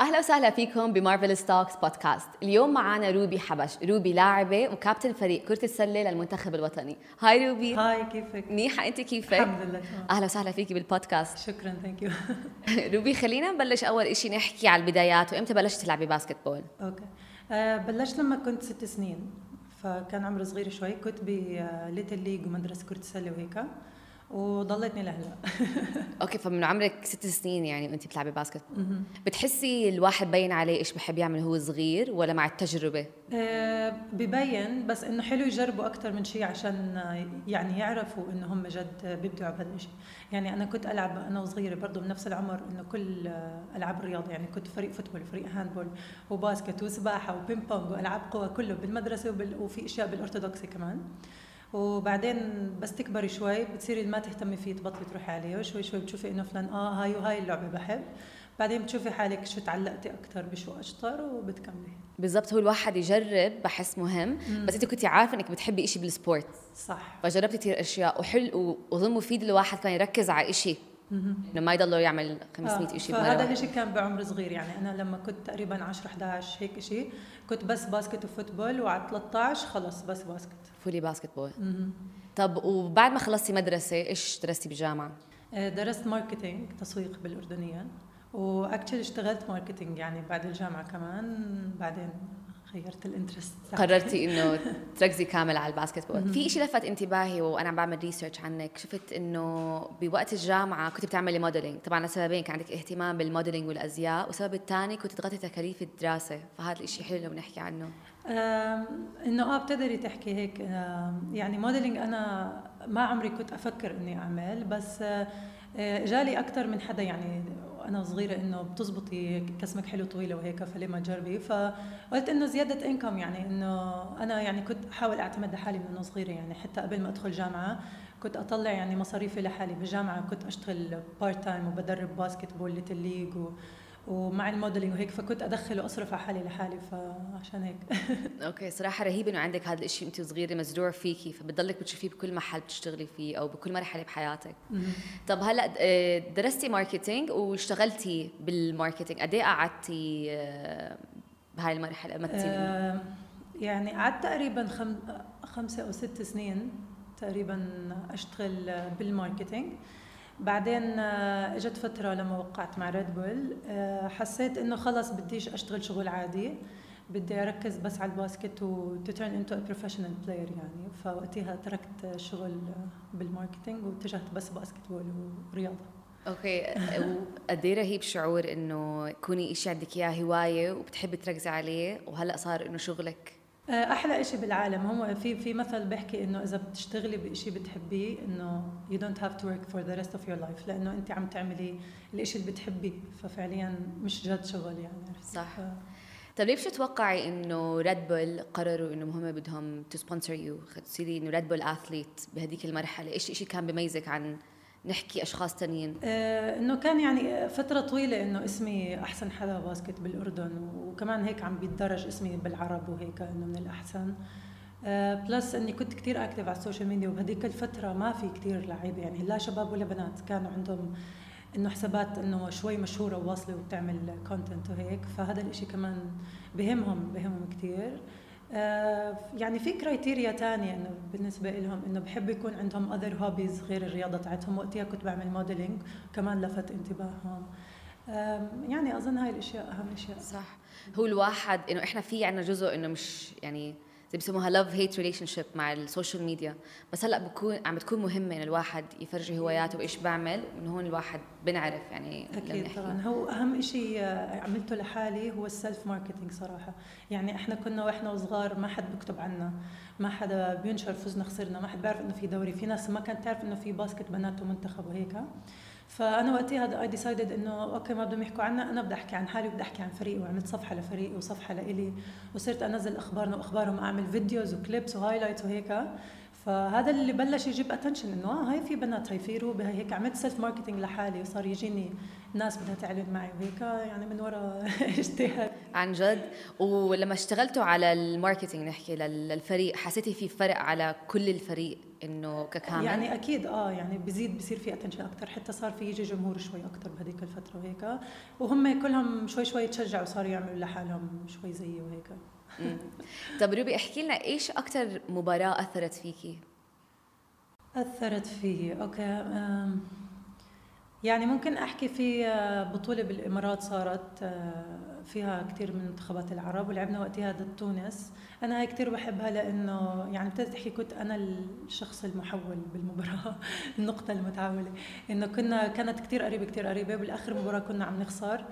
أهلا وسهلا فيكم بمارفل ستوكس بودكاست اليوم معنا روبي حبش روبي لاعبة وكابتن فريق كرة السلة للمنتخب الوطني. hi روبي. hi كيفك؟ منيحة أنت كيفك؟ الحمد لله. أهلا وسهلا فيكي بالبودكاست شكرا thank you روبي خلينا نبلش أول شيء نحكي على البدايات. وإمتى بلشتي تلعبي basketball okay. آه بلشت لما كنت ست سنين. فكان عمري صغير شوي. كنت ب little league ومدرسة كرة السلة وهيك وضليتني لهلا okay فمن عمرك ست سنين يعني وانت بتلعبي basket. بتحسي الواحد بين عليه إيش بحب يعمل هو صغير ولا مع التجربة؟ آه ببين بس إنه حلو يجربوا أكثر من شيء عشان آه، يعني يعرفوا إنه هم جد بيبدعوا بهذا الشيء يعني أنا كنت ألعب أنا وصغيره برضه بنفس العمر إنه كل آه، ألعاب الرياضة يعني كنت فريق football وفريق handball و basket وسباحة و ping pong وألعاب قوى كله بالمدرسة. وفي إشياء بالارثوذكسي كمان. وبعدين بس تكبري شوي بتصيري ما تهتمي فيه تبطلي تروحي عليه. وشوي شوي بتشوفي إنه فلان آه هاي وهاي اللعبة بحب. بعدين بتشوفي حالك شو تعلقتي أكثر بشو أشطر وبتكملي. بالضبط هو الواحد يجرب بحس مهم. بس أنت كنتي عارفة إنك بتحبي شيء بالسبورت. صح. فجربتي كثير أشياء وحلو وأظن مفيد الواحد كان يركز على شيء إنه ما يضله يعمل 500 شيء بمره فهذا واحدة. الشيء كان بعمر صغير يعني أنا لما كنت تقريبا 10 11 هيك شيء كنت بس basket و football وعلى 13 خلص بس basket. fully basketball طب وبعد ما خلصتي مدرسة إيش درستي بالجامعة؟ آه، درست marketing تسويق بالأردنية و actually اشتغلت marketing يعني بعد الجامعة كمان بعدين غيرت ال interest قررتي إنه تركزي كامل على ال basketball في شيء لفت انتباهي وأنا عم بعمل research عنك. شفت إنه بوقت الجامعة كنت بتعملي modeling طبعا لسببين كان عندك اهتمام بال modeling والأزياء والسبب الثاني كنت تغطي تكاليف الدراسة. فهذا الشيء حلو لو نحكي عنه. إنه آه بتقدري تحكي هيك. يعني modeling أنا ما عمري كنت أفكر إني أعمل بس آه، جالي أكثر من حدا يعني أنا صغيرة إنه بتزبطي كسمك حلو طويلة وهيك فليش ما تجربي؟ فقلت إنه زيادة income يعني إنه أنا يعني كنت أحاول أعتمد على حالي من صغيرة يعني حتى قبل ما أدخل جامعة كنت أطلع يعني مصاريفي لحالي. بالجامعة كنت أشتغل part time وبدرب basketball little league ومع ال modeling وهيك فكنت أدخل واصرف على حالي لحالي فعشان هيك. okay صراحة رهيب إنه عندك هذا الشيء أنت صغيره مزروع فيكي فبتضلك بتشوفيه بكل محل بتشتغلي فيه أو بكل مرحلة بحياتك. طب هلأ آه، درستي marketing واشتغلتي بال marketing قد إيه قعدتي آه، بهاي المرحلة مثلي آه، يعني قعدت تقريبا خم... خمسة أو ست سنين تقريبا أشتغل بال marketing. بعدين آه، إجت فترة لما وقعت مع ريد بول آه، حسيت إنه خلص بديش أشتغل شغل عادي بدي أركز بس على ال basket و to turn into a professional player يعني. فوقتها تركت شغل بال marketing واتجهت بس basketball ورياضة. okay وقد إيه رهيب شعور إنه يكوني شيء عندك إياه هواية وبتحبي تركزي عليه وهلأ صار إنه شغلك أحلى شيء بالعالم هو في في مثل بيحكي إنه إذا بتشتغلي بشيء بتحبيه إنه you don't have to work for the rest of your life لأنه أنت عم تعملي الشيء اللي بتحبيه ففعليا مش جد شغل يعني عرفتي؟ صح. ف- طيب ليه شو تتوقعي إنه ريد بول قرروا إنه هم بدهم to sponsor you تصيري إنه ريد بول athlete بهديك المرحلة إيش شيء كان بيميزك عن نحكي أشخاص تانيين؟ آه، إنه كان يعني فترة طويلة إنه اسمي أحسن حدا basket بالأردن وكمان هيك عم بيتدرج اسمي بالعرب وهيك إنه من الأحسن. آه، plus إني كنت كتير active على ال social media وبهديك الفترة ما في كتير لعيبة يعني لا شباب ولا بنات كانوا عندهم إنه حسابات إنه شوي مشهورة وواصلة وبتعمل content وهيك فهذا الإشي كمان بهمهم بهمهم كتير. آه، يعني في criteria تانية إنه بالنسبة لهم إنه بحب يكون عندهم other hobbies غير الرياضة تاعتهم وقتها كنت بعمل modeling كمان لفت انتباههم. يعني أظن هاي الأشياء أهم أشياء. صح. هو الواحد إنه إحنا في عنا جزء إنه مش يعني زي بيسموها love hate relationship مع ال social media. بس هلأ بكون عم بتكون مهمة انه الواحد يفرجي هواياته وإيش بعمل من هون الواحد بنعرف يعني أكيد. طبعا. هو أهم شيء عملته لحالي هو ال self marketing صراحة. يعني إحنا كنا وإحنا وصغار ما حد بيكتب عنا ما حدا بينشر فزنا خسرنا ما حد بيعرف إنه في دوري. في ناس ما كانت تعرف إنه في basket بنات ومنتخب وهيك. فأنا وقتها I decided إنه okay ما بدهم يحكوا عنا أنا بدي أحكي عن حالي وبدي أحكي عن فريقي وعملت صفحة لفريقي وصفحة لإلي وصرت أنزل أخبارنا وأخبارهم أعمل videos و clips و highlights وهيك. فهذا اللي بلش يجيب attention إنه آه هاي في بنات هاي في روبي هاي هيك عملت self marketing لحالي وصار يجيني ناس بدها تعلن معي وهيك يعني من وراء اجتهاد عن جد؟ ولما اشتغلتوا على ال marketing نحكي للفريق حسيتي في فرق على كل الفريق إنه ككامل؟ يعني أكيد آه يعني بزيد بصير في attention أكثر حتى صار في يجي جمهور شوي أكثر بهذيك الفترة وهيك. وهم كلهم شوي شوي تشجعوا صاروا يعملوا لحالهم شوي زيي وهيك. طب روبي احكي لنا إيش أكثر مباراة أثرت فيكي أثرت فيي okay يعني ممكن أحكي في آه، بطولة بالإمارات صارت آه، فيها كثير من منتخبات العرب ولعبنا وقتها ضد تونس. أنا هاي كثير بحبها لأنه يعني ابتدت تحكي كنت أنا الشخص المحول بالمباراة النقطة المتعاملة إنه كنا كانت كثير قريبة كثير قريبة بالآخر مباراة كنا عم نخسر.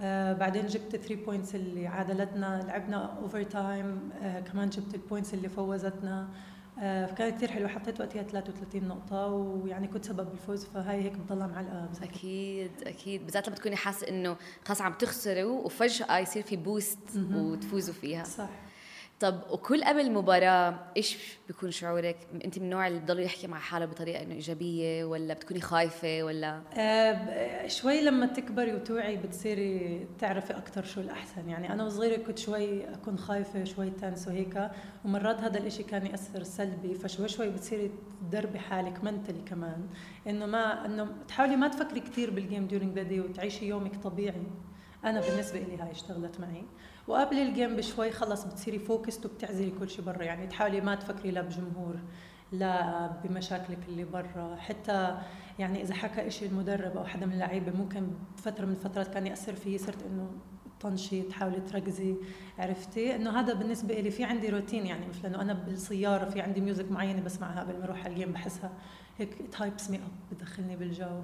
آه بعدين جبت 3 points اللي عادلتنا لعبنا overtime آه كمان جبت ال points اللي فوزتنا. آه فكانت كثير حلوة. حطيت وقتها 33 نقطة ويعني كنت سبب بالفوز فهاي هيك بتضلها معلقة أكيد أكيد. بالذات لما تكوني حاسة إنه خلص عم تخسروا وفجأة يصير في boost وتفوزوا فيها. صح. طب وكل قبل المباراة إيش بيكون شعورك؟ أنت من النوع اللي بضل يحكي مع حاله بطريقة إنه إيجابية ولا بتكوني خايفة ولا؟ آه شوي لما تكبري وتوعي بتصيري تعرفي أكثر شو الأحسن، يعني أنا وصغيرة كنت شوي أكون خايفة شوي tense وهيك، ومرات هذا الإشي كان يأثر سلبي فشوي شوي بتصيري تدربي حالك mentally كمان، إنه ما إنه تحاولي ما تفكري كثير بال game during the day وتعيشي يومك طبيعي. أنا بالنسبة لي هاي اشتغلت معي. وقبل ال game بشوي خلص بتصيري focused وبتعزلي كل شيء برا يعني تحاولي ما تفكري لا بجمهور لا بمشاكلك اللي برا. حتى يعني إذا حكى شيء المدرب أو حدا من اللعيبة ممكن فترة من الفترات كان يأثر فيي صرت إنه طنشي تحاولي تركزي عرفتي؟ إنه هذا بالنسبة لي في عندي روتين يعني مثل إنه أنا بالسيارة في عندي music معينة بسمعها قبل ما أروح على ال game بحسها هيك hypes me up بدخلني بالجو.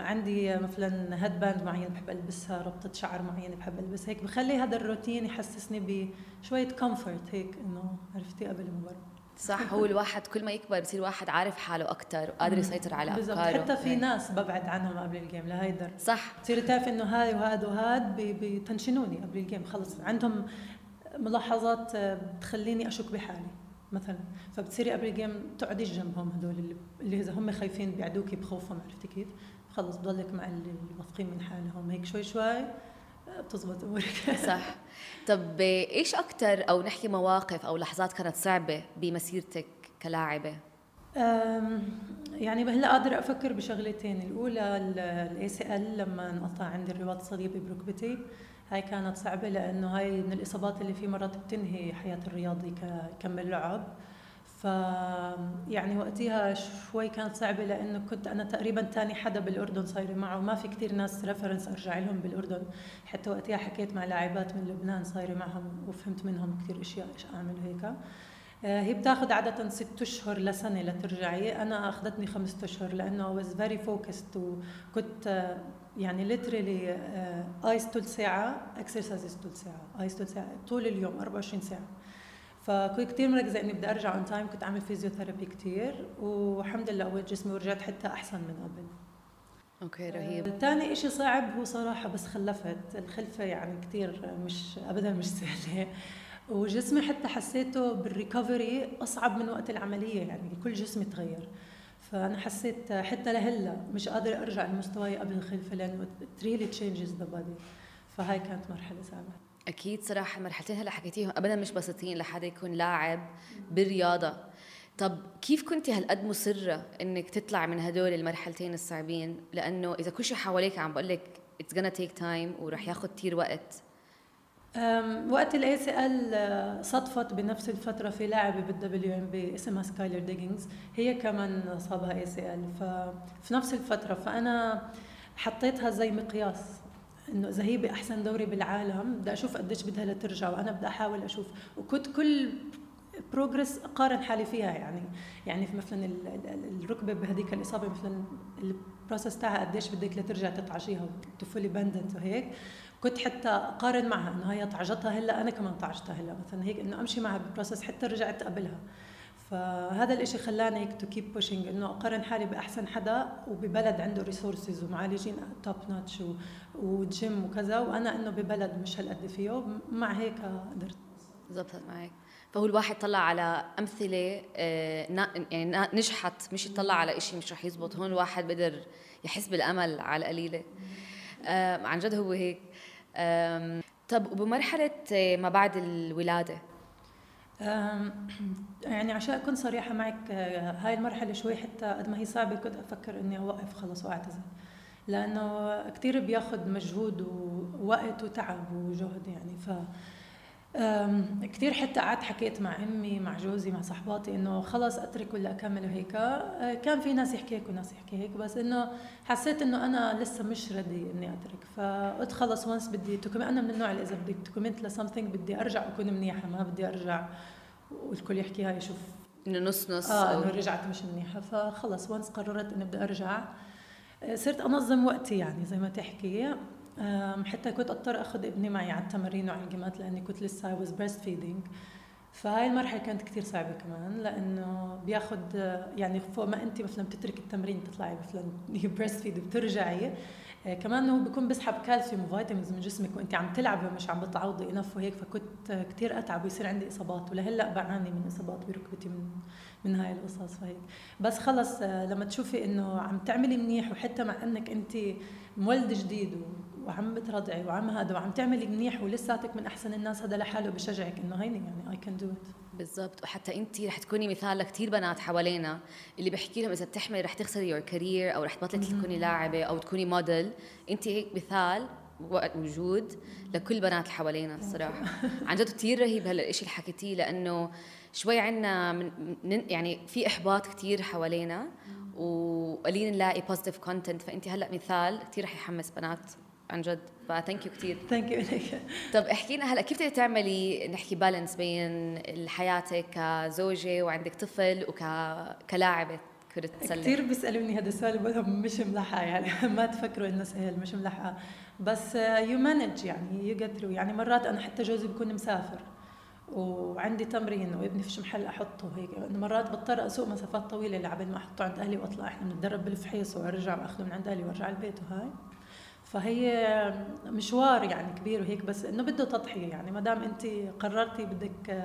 عندي مثلا head band معين بحب ألبسها ربطة شعر معينة بحب ألبسها هيك بخلي هذا الروتين يحسسني بشوية comfort هيك إنه عرفتي قبل المباراه صح هو الواحد كل ما يكبر بصير واحد عارف حاله أكثر وقادر يسيطر على. أفكاره. حتى في ناس ببعد عنهم قبل ال game لهيدا صح. بتصيري تعرفي إنه هاي وهذا وهذا بت tension وني قبل ال game خلص. عندهم ملاحظات بتخليني أشك بحالي. مثلا. فبتصيري قبل ال game تقعديش جنبهم هدول اللي, اللي إذا هم خايفين بيعدوكي بخوفهم عرفتي كيف؟ خلص بضلك مع اللي واثقين من حالهم. هيك شوي شوي بتزبط أمورك. صح. طب إيش أكثر أو نحكي مواقف أو لحظات كانت صعبة بمسيرتك كلاعبة؟ يعني هلا قادر أفكر بشغلتين. الأولى ال ACL لما انقطع عندي الرباط الصليبي بركبتي هاي كانت صعبة لأنه هاي من الإصابات اللي في مرات بتنهي حياة الرياضي يكمل لعب. ف يعني وقتها شوي كانت صعبة لأنه كنت أنا تقريبا ثاني حدا بالأردن صايرة معه. وما في كثير ناس reference أرجع لهم بالأردن. حتى وقتها حكيت مع لاعبات من لبنان صايرة معهم وفهمت منهم كثير أشياء إيش أعمل هيك. آه، هي بتاخذ عادة ست أشهر لسنة لترجعي، أنا أخذتني خمسة أشهر لأنه I was very focused وكنت آه، يعني literally ice ثلث ساعة exercise ثلث ساعة، ice ثلث ساعة طول اليوم 24 ساعة. فكنت كثير مركزة إني بدي أرجع on time، كنت أعمل physiotherapy كثير والحمد لله قويت جسمي ورجعت حتى أحسن من قبل. okay رهيب ثاني شيء صعب هو صراحة بس خلفت الخلفة يعني كثير مش ابدا مش سهلة وجسمي حتى حسيته بال recovery أصعب من وقت العملية يعني كل جسمي تغير فأنا حسيت حتى لهلأ مش قادرة أرجع لمستواي قبل الخلفة لأنه really changes the body فهاي كانت مرحلة صعبه أكيد صراحة المرحلتين هلأ حكيتيهم ابدا مش بسيطين لحدا يكون لاعب بالرياضة. طب كيف كنتي هالقد مصرة إنك تطلع من هدول المرحلتين الصعبين؟ لأنه إذا كل شيء حواليك عم بقول لك it's gonna take time وراح ياخذ كثير وقت. وقت ال ACL صدفت بنفس الفترة في لاعبه بال WNBA اسمها سكايلر ديجنز هي كمان صابها ACL ففي نفس الفترة فأنا حطيتها زي مقياس إنه إذا هي بأحسن دوري بالعالم بدي أشوف قديش بدها لترجع وأنا بدي أحاول أشوف. وكنت كل progress أقارن حالي فيها يعني يعني مثلا الركبة بهذيك الإصابة مثلا ال process تاعها قديش بدك لترجع تطعجيها وت fully bend it وهيك. كنت حتى أقارن معها إنه هي طعجتها هلأ أنا كمان طعجتها هلأ مثلا هيك إنه أمشي معها بال process حتى رجعت قبلها فهذا الإشي خلاني هيك to keep pushing إنه أقارن حالي بأحسن حدا وببلد عنده resources ومعالجين توب نوتش وجيم وكذا وأنا إنه ببلد مش هالقد فيه مع هيك قدرت. زبطت معك. فهو الواحد طلع على أمثلة آه، يعني نجحت مش يطلع على شيء مش رح يزبط. هون الواحد بقدر يحس بالأمل على القليله عن جد هو هيك طب وبمرحلة آه، ما بعد الولادة؟ يعني عشان أكون صريحة معك آه، هاي المرحلة شوي حتى قد ما هي صعبة كنت أفكر إني أوقف خلص وأعتزل. لأنه كثير بياخذ مجهود ووقت وتعب وجهد يعني ف كثير حتى قعدت حكيت مع أمي مع جوزي مع صحباتي إنه خلص أترك ولا أكمل وهيك. أه، كان في ناس يحكي هيك وناس يحكي هيك بس إنه حسيت إنه أنا لسه مش ردي إني أترك. فقلت خلص وانس بدي تكمل أنا من النوع اللي إذا بدي تكمنت لسمثينج بدي أرجع أكون منيحة ما بدي أرجع والكل يحكي هاي شوف إنه نص نص آه إنه رجعت مش منيحة. فخلص وانس قررت إني بدي أرجع. أه، صرت أنظم وقتي يعني زي ما تحكي. حتى كنت أضطر أخذ ابني معي على التمارين وعلى ال game ات لأني كنت لسه I was breastfeeding فهاي المرحلة كانت كثير صعبة كمان لأنه بياخذ يعني فوق ما انت مثلا بتتركي التمرين تطلعي مثلا breastfeed بترجعي. آه، كمان هو بيكون بيسحب كالسيوم و vitamins من جسمك وانت عم تلعبي ومش عم بتعوضي enough وهيك فكنت كثير أتعب ويصير عندي إصابات. ولهلأ بعاني من إصابات بركبتي من من هاي القصص فهيك بس خلص آه، لما تشوفي إنه عم تعملي منيح وحتى مع إنك انت مولد جديد وعم بترضعي وعم هذا وعم تعملي منيح ولساتك من أحسن الناس هذا لحاله بشجعك إنه هيني يعني I can do it بالضبط. وحتى انت رح تكوني مثال لكثير بنات حوالينا اللي بحكي لهم إذا بتحملي رح تخسري your career أو رح تبطلي تكوني لاعبة أو تكوني موديل انت هيك مثال وجود لكل بنات اللي حوالينا الصراحة. عن جد كثير رهيب هلا الشيء اللي حكيتيه لأنه شوي عنا من يعني في إحباط كثير حوالينا وقليل نلاقي positive content فانت هلأ مثال كثير رح يحمس بنات عن جد. ف thank you كثير thank you لك طب احكي لنا هلأ كيف تقدري تعملي نحكي balance بين حياتك كزوجة وعندك طفل وك كلاعبة كرة سلة كثير بيسألوني هذا السؤال بقول لهم مش ملحقة يعني. ما تفكروا إنه سهل مش ملحقة بس you manage يعني you get يعني مرات أنا حتى جوزي بكون مسافر وعندي تمرين وابني فيش محل أحطه هيك. مرات بضطر أسوق مسافات طويلة لبين ما أحطه عند أهلي وأطلع. إحنا بنتدرب بالفحيص وأرجع وأخذه من عند أهلي وأرجع البيت وهاي. فهي مشوار يعني كبير وهيك بس إنه بده تضحية يعني. ما دام انت قررتي بدك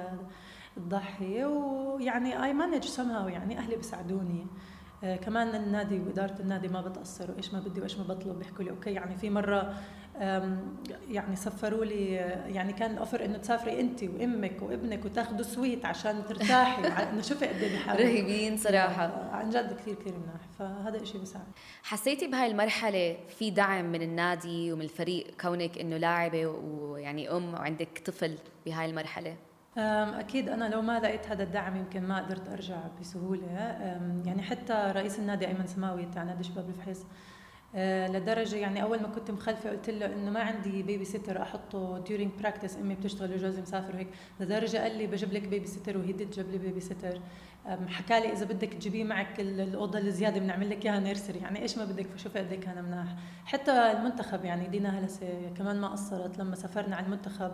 تضحي ويعني I manage somehow يعني أهلي بيساعدوني. كمان النادي وإدارة النادي ما بتقصر وايش ما بدي وإيش ما بطلب بيحكوا لي okay. يعني في مرة يعني سفروا لي يعني كان ال offer إنه تسافري انت وأمك وابنك وتاخذوا suite عشان ترتاحي. انه شوفي قد إيه رهيبين صراحة. عن جد كثير كثير مناح. فهذا الشيء بيساعد حسيتي بهاي المرحلة في دعم من النادي ومن الفريق كونك إنه لاعبة ويعني أم وعندك طفل بهاي المرحلة؟ أكيد أنا لو ما لقيت هذا الدعم يمكن ما قدرت أرجع بسهولة. يعني حتى رئيس النادي أيمن سماوي تاع نادي شباب الفحيص آه، لدرجة يعني أول ما كنت مخلفة قلت له إنه ما عندي babysitter أحطه during practice أمي بتشتغل وجوزي مسافر وهيك. لدرجة قال لي بجيب لك babysitter وهي جاب لي babysitter حكى لي إذا بدك تجيبيه معك الأوضة الزيادة بنعمل لك إياها nursery يعني إيش ما بدك؟ فشوفي قد إيه كان مناح. حتى المنتخب يعني دينا هلسة كمان ما قصرت لما سافرنا على المنتخب.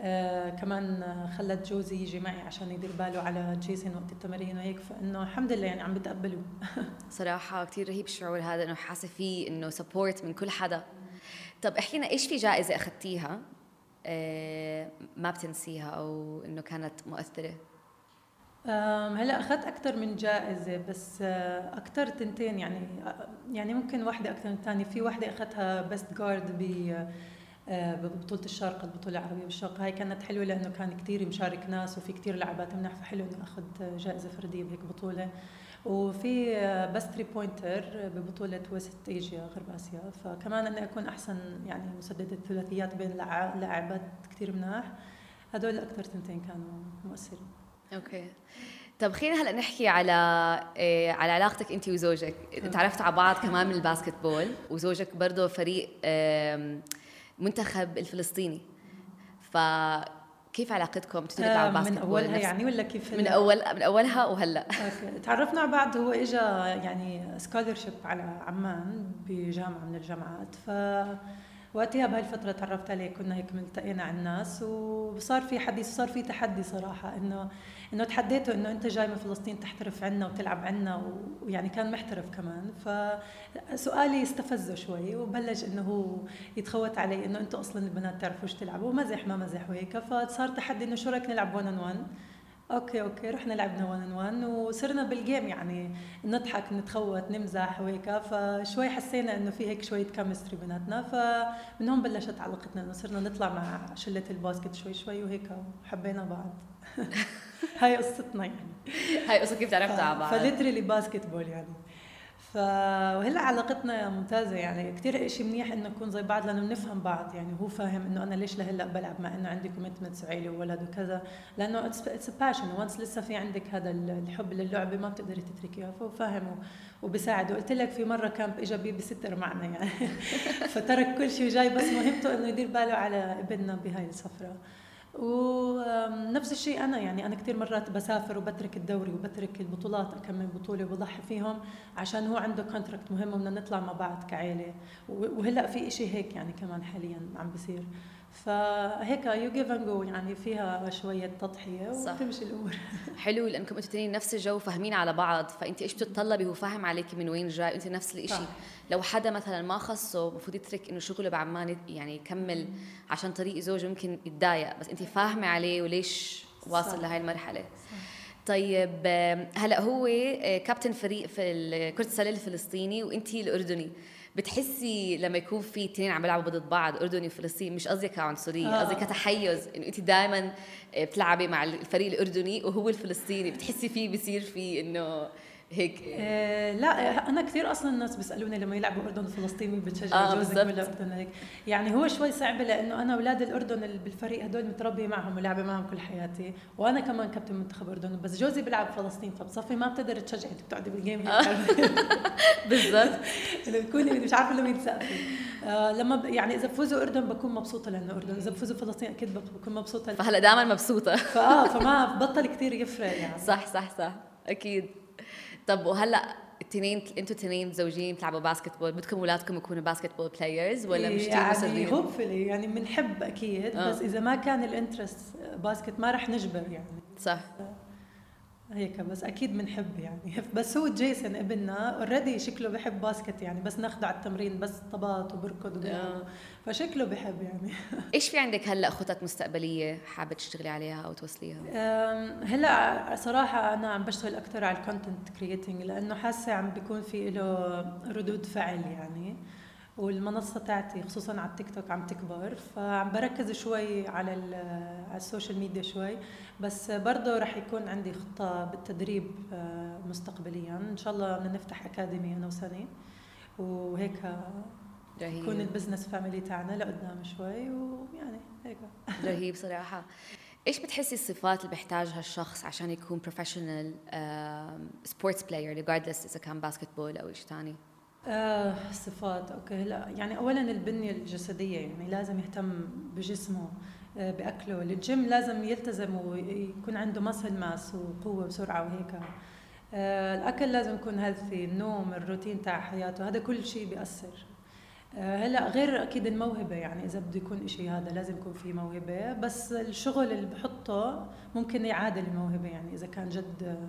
آه كمان خلت جوزي يجي معي عشان يدير باله على جيسون وقت التمارين وهيك. فإنه الحمد لله يعني عم بتقبلوا صراحة كثير رهيب الشعور هذا إنه حاسة فيه إنه support من كل حدا. طب احكي لنا إيش في جائزة أخذتيها آه ما بتنسيها أو إنه كانت مؤثرة؟ هلا أخذت أكثر من جائزة بس آه، أكثر تنتين يعني آه، يعني ممكن واحدة أكثر من الثانية في واحدة أخذتها best guard ب آه، ببطولة الشرق البطولة العربية بالشرق هاي كانت حلوة لأنه كان كثير مشارك ناس وفي كثير لاعبات مناح فحلو إني أخذ جائزة فردية بهيك بطولة. وفي بس 3 pointer ببطولة West Asia غرب آسيا. فكمان إني أكون أحسن يعني مسددة الثلاثيات بين لاعبات كثير مناح. هدول أكثر تنتين كانوا مؤثرين. okay. طب خلينا هلأ نحكي على إيه على علاقتك أنت وزوجك. تعرفت على بعض كمان من ال basketball وزوجك برضه فريق إيه المنتخب الفلسطيني. فكيف علاقتكم؟ على ال basket من أولها يعني ولا كيف من اول من أولها وهلا. تعرفنا على بعض هو اجى يعني scholarship على عمان بجامعة من الجامعات. ف وقتها بهالفتره تعرفت عليه كنا هيك ملتقينا على الناس وصار في حديث وصار في تحدي صراحة إنه إنه تحديته إنه أنت جاي من فلسطين تحترف عنا وتلعب عنا ويعني كان محترف كمان. فسؤالي استفزه شوي وبلش إنه هو يتخوت علي إنه أنتم أصلا البنات تعرفوش تلعبوا؟ ومزح ما مزح وهيك فصار تحدي إنه شو رأيك نلعب 1 on 1 okay okay رحنا لعبنا 1 1 وصرنا بالجيم يعني نضحك نتخوت نمزح وهيك. فشوي حسينا إنه في هيك شوية chemistry بيناتنا فمن هون بلشت علاقتنا إنه صرنا نطلع مع شلة ال basket شوي شوي وهيك وحبينا بعض. هاي قصتنا يعني. هاي قصة كيف تعرفتوا على بعض؟ ف literally basketball يعني. فهلا علاقتنا ممتازة يعني كثير شيء منيح إنه نكون زي بعض لأنه بنفهم بعض يعني هو فاهم إنه أنا ليش لهلأ بلعب مع إنه عندي commitments وعيلة وولد وكذا لأنه it's passion once لسه في عندك هذا الحب للعبة ما بتقدري تتركيها فهو فاهم وبساعد وقلت لك في مرة camp اجى babysitter معنا يعني. فترك كل شيء وجاي بس مهمته إنه يدير باله على ابننا بهاي السفرة ونفس الشيء أنا يعني أنا كثير مرات بسافر وبترك الدوري وبترك البطولات اكمل بطولة وبضحي فيهم عشان هو عنده contract مهم وبدنا نطلع مع بعض كعائله وهلأ في شيء هيك يعني كمان حاليا عم بصير. فهيك you give and go يعني فيها شوية تضحية وتمشي الأمور. حلو لأنكم أنتوا اثنين نفس الجو فاهمين على بعض فأنت إيش بتتطلبي هو فاهم عليك من وين جاي انت نفس الشيء لو حدا مثلا ما خصه المفروض يترك إنه شغله بعمان يعني يكمل عشان طريق زوجه ممكن يتضايق بس أنت فاهمة عليه وليش واصل لهي المرحلة. صح. طيب هلأ هو آه، كابتن فريق في كرة السلة الفلسطيني وأنت الأردني. بتحسي لما يكون في اثنين عم يلعبوا ضد بعض اردني وفلسطين مش قصدي كعنصريه آه. قصدي كتحيز إنه أنت دائما بتلعبي مع الفريق الأردني وهو الفلسطيني بتحسي فيه بصير في إنه هيك. آه لا أنا كثير أصلا الناس بيسألوني لما يلعبوا أردن وفلسطين بتشجع آه جوزك ولا اردن هيك. يعني هو شوي صعب لأنه أنا أولاد الأردن اللي بالفريق هدول متربيه معهم ولاعبة معهم كل حياتي. وأنا كمان كابتن منتخب أردن بس جوزي بيلعب فلسطين فبصفي ما بتقدر تشجعي أنت بتقعدي بال game هيك. آه. بالضبط. بتكوني مش عارفة لمين تسقفي. آه لما ب... يعني إذا بفوزوا أردن بكون مبسوطة لأنه أردن إذا بفوزوا فلسطين أكيد بكون مبسوطة. فهلا دائما مبسوطة. فآه فما بطل كثير يفرق يعني. صح صح صح. أكيد. طب وهلأ التنين أنتوا التنين زوجين بتلعبوا basketball بدكم اولادكم يكونوا basketball players ولا مش يعني hopefully يعني بنحب أكيد أوه. بس إذا ما كان ال interest basket ما رح نجبر يعني. صح. هيك بس أكيد بنحب يعني. بس هو جيسون ابننا already شكله بحب basket يعني بس ناخده على التمرين بس طبات وبركض آه. فشكله بحب يعني. إيش في عندك هلأ خطط مستقبلية حابة تشتغلي عليها أو توصليها؟ هلأ صراحة أنا عم بشتغل أكثر على ال content creating لأنه حاسة عم بيكون في له ردود فعل يعني. والمنصة تاعتي خصوصا على التيك توك عم تكبر فعم بركز شوي على على ال social media شوي بس برضه رح يكون عندي خطة بالتدريب آه، مستقبليا. إن شاء الله بدنا نفتح academy أنا وسني وهيك يكون ال business family تاعنا لقدام شوي ويعني هيك. رهيب صراحة إيش بتحسي الصفات اللي بيحتاجها الشخص عشان يكون professional sports player regardless إذا كان basketball أو شيء ثاني؟ آه صفات. okay هلا يعني اولا البنية الجسدية يعني لازم يهتم بجسمه آه بأكله. الجيم لازم يلتزم ويكون عنده muscle mass وقوة وسرعة وهيك. آه الأكل لازم يكون healthy النوم الروتين تاع حياته هذا كل شيء بيأثر. آه، هلا غير أكيد الموهبة يعني إذا بده يكون شيء هذا لازم يكون في موهبة. بس الشغل اللي بحطه ممكن يعادل الموهبة يعني إذا كان جد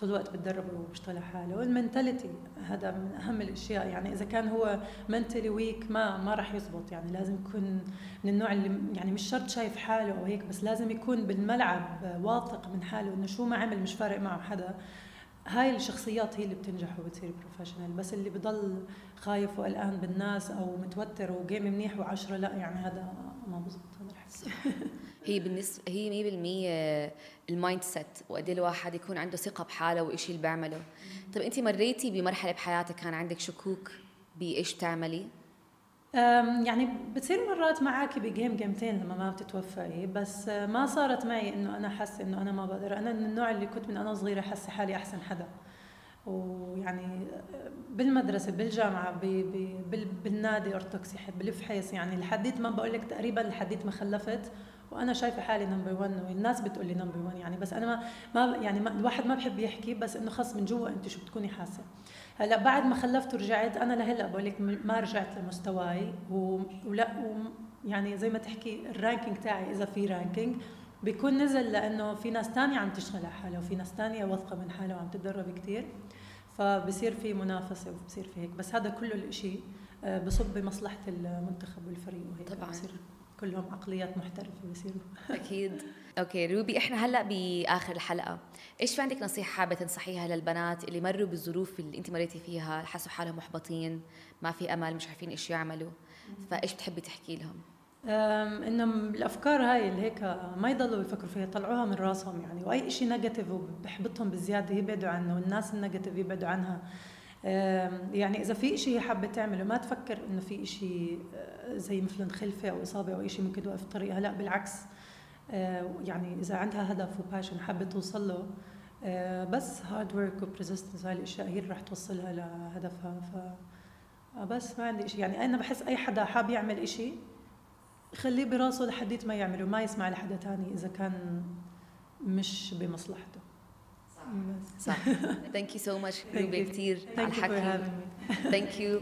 طول الوقت بتدرب وبيشتغل على حاله وال mentality هذا من أهم الأشياء. يعني إذا كان هو mentally weak ما ما راح يزبط. يعني لازم يكون من النوع اللي يعني مش شرط شايف حاله أو هيك بس لازم يكون بالملعب واثق من حاله إنه شو ما عمل مش فارق معه حدا. هاي الشخصيات هي اللي بتنجح وبتصير professional بس اللي بضل خايف وقلقان بالناس أو متوتر و game منيح وعشرة لا يعني هذا ما بزبط هذا الحكي. هي بالنسبة هي 100% ال mindset وقد إيه الواحد يكون عنده ثقة بحاله وايش اللي بيعمله طيب انت مريتي بمرحلة بحياتك كان عندك شكوك بإيش بتعملي؟ يعني بتصير مرات معك ب game game تين لما ما بتتوفقي بس ما صارت معي إنه أنا حاسه إنه أنا ما بقدر. أنا من النوع اللي كنت من أنا صغيرة حاسه حالي أحسن حدا. ويعني بالمدرسة بالجامعة بي بي بالنادي ارثوذكسي بالفحيص يعني لحديت ما بقول لك تقريبا لحديت ما خلفت. وأنا شايفة حالي number 1 والناس بتقول لي number 1 يعني بس أنا ما, ما يعني ما الواحد ما بحب يحكي بس إنه خلص من جوا أنت شو بتكوني حاسة. هلأ بعد ما خلفت ورجعت أنا لهلأ بقول لك ما رجعت لمستواي ولا يعني زي ما تحكي ال ranking تاعي إذا في ranking بيكون نزل لأنه في ناس تانية عم تشتغل على حالها وفي ناس تانية واثقة من حالها وعم تتدرب كثير فبصير في منافسة وبصير في هيك. بس هذا كله الشيء آه، بصب بمصلحة المنتخب والفريق وهيك. طبعا. بصير كلهم عقليات محترفة بصيروا أكيد. أوكي روبي إحنا هلأ بآخر الحلقة. إيش في عندك نصيحة حابة تنصحيها للبنات اللي مروا بالظروف اللي أنت مريتي فيها حسوا حالهم محبطين ما في أمل مش عارفين إيش يعملوا؟ فإيش بتحبي تحكي لهم؟ انه الأفكار هاي اللي هيك ما يضلوا يفكروا فيها طلعوها من راسهم يعني. وأي شيء negative وبحبطهم بالزيادة يبعدوا عنه والناس ال negative يبعدوا عنها. يعني إذا في شيء حابة تعمله ما تفكر إنه في شيء آه، زي مثلا خلفة أو إصابة أو شيء ممكن توقف طريقها لا بالعكس. آه، يعني إذا عندها هدف و passion حابة توصل له آه، بس hard work و persistence هاي الأشياء هي اللي رح توصلها لهدفها. ف بس ما عندي شيء يعني أنا بحس أي حدا حاب يعمل شيء خليه براسه لحديت ما يعمله ما يسمع لحدا تاني إذا كان مش بمصلحته. صح ثانك يو سو ماتش روبي كثير على الحكي ثانك يو